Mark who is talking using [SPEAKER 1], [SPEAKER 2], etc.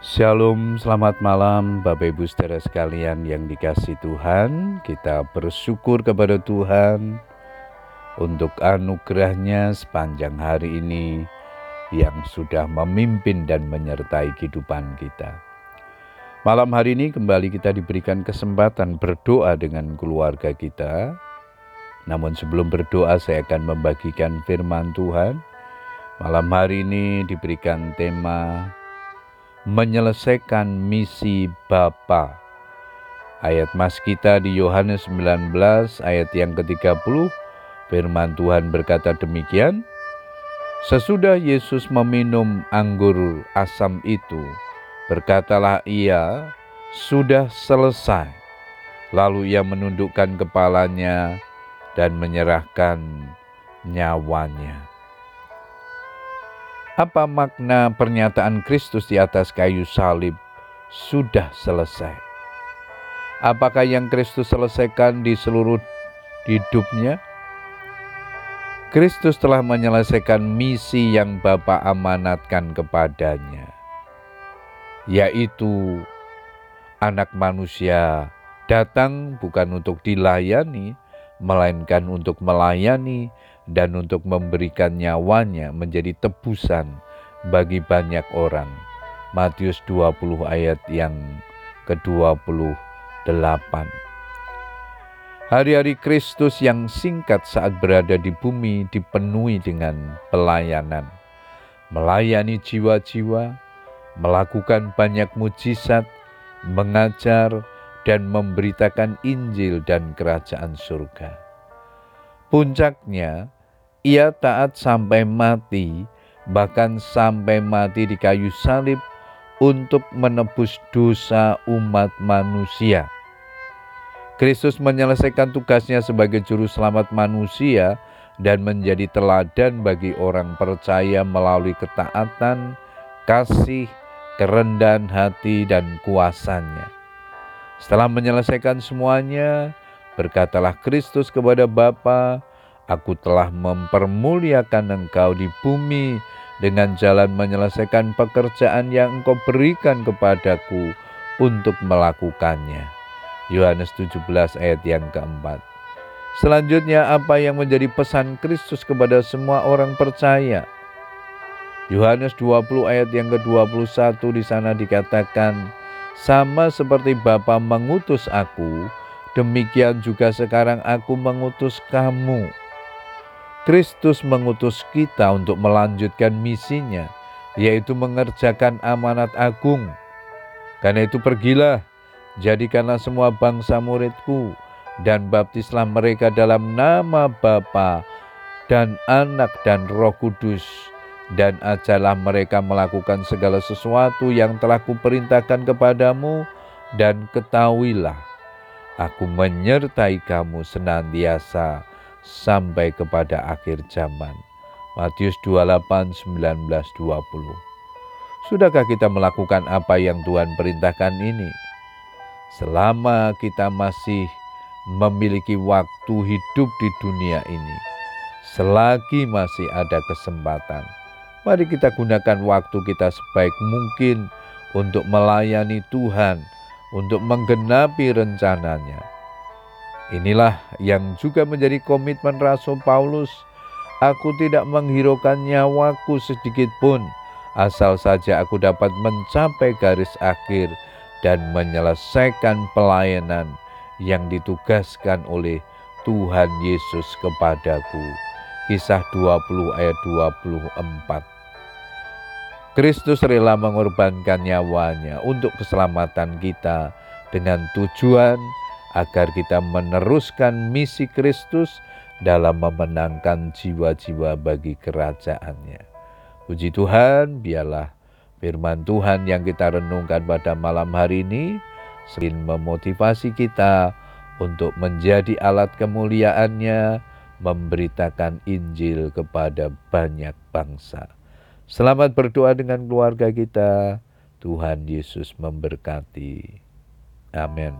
[SPEAKER 1] Shalom, selamat malam Bapak Ibu saudara sekalian yang dikasih Tuhan. Kita bersyukur kepada Tuhan Untuk anugerahnya sepanjang hari ini Yang sudah memimpin dan menyertai kehidupan kita. Malam hari ini kembali kita diberikan kesempatan berdoa dengan keluarga kita. Namun sebelum berdoa saya akan membagikan firman Tuhan. Malam hari ini diberikan tema menyelesaikan misi Bapa. Ayat mas kita di Yohanes 19 ayat yang ke-30 firman Tuhan berkata demikian Sesudah Yesus meminum anggur asam itu berkatalah ia sudah selesai lalu ia menundukkan kepalanya dan menyerahkan nyawanya apa makna pernyataan Kristus di atas kayu salib sudah selesai? Apakah yang Kristus selesaikan di seluruh hidupnya? Kristus telah menyelesaikan misi yang Bapa amanatkan kepadanya, yaitu anak manusia datang bukan untuk dilayani, melainkan untuk melayani dan untuk memberikan nyawanya menjadi tebusan bagi banyak orang. Matius 20 ayat yang ke-28. Hari-hari Kristus yang singkat saat berada di bumi dipenuhi dengan pelayanan. Melayani jiwa-jiwa, melakukan banyak mujizat, mengajar, dan memberitakan Injil dan kerajaan surga. Puncaknya, ia taat sampai mati, bahkan sampai mati di kayu salib untuk menebus dosa umat manusia. Kristus menyelesaikan tugasnya sebagai juru selamat manusia dan menjadi teladan bagi orang percaya melalui ketaatan, kasih, kerendahan hati, dan kuasanya. Setelah menyelesaikan semuanya, berkatalah Kristus kepada Bapa, Aku telah mempermuliakan engkau di bumi dengan jalan menyelesaikan pekerjaan yang engkau berikan kepadaku untuk melakukannya. Yohanes 17 ayat yang keempat. Selanjutnya apa yang menjadi pesan Kristus kepada semua orang percaya? Yohanes 20 ayat yang ke-21 di sana dikatakan, sama seperti Bapa mengutus aku, demikian juga sekarang aku mengutus kamu. Kristus mengutus kita untuk melanjutkan misinya, yaitu mengerjakan amanat agung. Karena itu pergilah, jadikanlah semua bangsa muridku, dan baptislah mereka dalam nama Bapa dan Anak dan Roh Kudus, dan ajalah mereka melakukan segala sesuatu yang telah kuperintahkan kepadamu, dan ketahuilah, aku menyertai kamu senantiasa sampai kepada akhir zaman. Matius 28, 19, 20. Sudahkah kita melakukan apa yang Tuhan perintahkan ini? Selama kita masih memiliki waktu hidup di dunia ini, selagi masih ada kesempatan, mari kita gunakan waktu kita sebaik mungkin untuk melayani Tuhan, untuk menggenapi rencananya Inilah yang juga menjadi komitmen Rasul Paulus. Aku tidak menghiraukan nyawaku sedikit pun, asal saja aku dapat mencapai garis akhir dan menyelesaikan pelayanan yang ditugaskan oleh Tuhan Yesus kepadaku. Kisah 20 ayat 24. Kristus rela mengorbankan nyawanya untuk keselamatan kita dengan tujuan agar kita meneruskan misi Kristus dalam memenangkan jiwa-jiwa bagi kerajaannya. Puji Tuhan, biarlah firman Tuhan yang kita renungkan pada malam hari ini semakin memotivasi kita untuk menjadi alat kemuliaannya, memberitakan Injil kepada banyak bangsa. Selamat berdoa dengan keluarga kita. Tuhan Yesus memberkati. Amin.